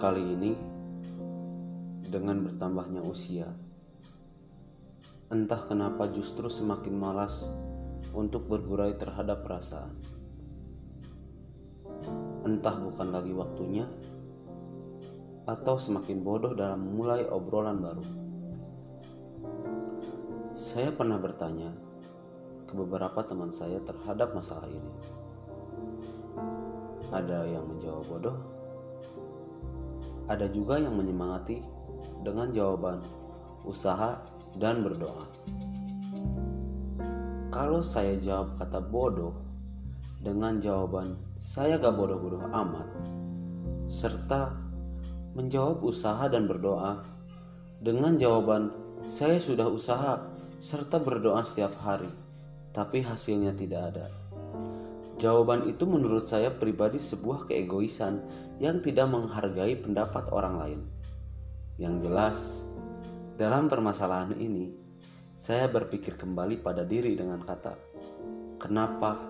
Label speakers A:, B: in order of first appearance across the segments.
A: Kali ini, dengan bertambahnya usia, entah kenapa justru semakin malas untuk bergurai terhadap perasaan. Entah bukan lagi waktunya, atau semakin bodoh dalam memulai obrolan baru. Saya pernah bertanya ke beberapa teman saya terhadap masalah ini. Ada yang menjawab bodoh, ada juga yang menyemangati dengan jawaban usaha dan berdoa. Kalau saya jawab kata bodoh dengan jawaban saya gak bodoh-bodoh amat, serta menjawab usaha dan berdoa dengan jawaban saya sudah usaha serta berdoa setiap hari, tapi hasilnya tidak ada. Jawaban itu menurut saya pribadi sebuah keegoisan yang tidak menghargai pendapat orang lain. Yang jelas, dalam permasalahan ini, saya berpikir kembali pada diri dengan kata kenapa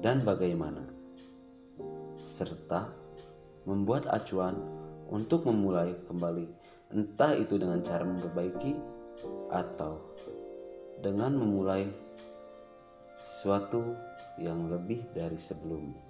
A: dan bagaimana, serta membuat acuan untuk memulai kembali, entah itu dengan cara memperbaiki atau dengan memulai sesuatu yang lebih dari sebelumnya.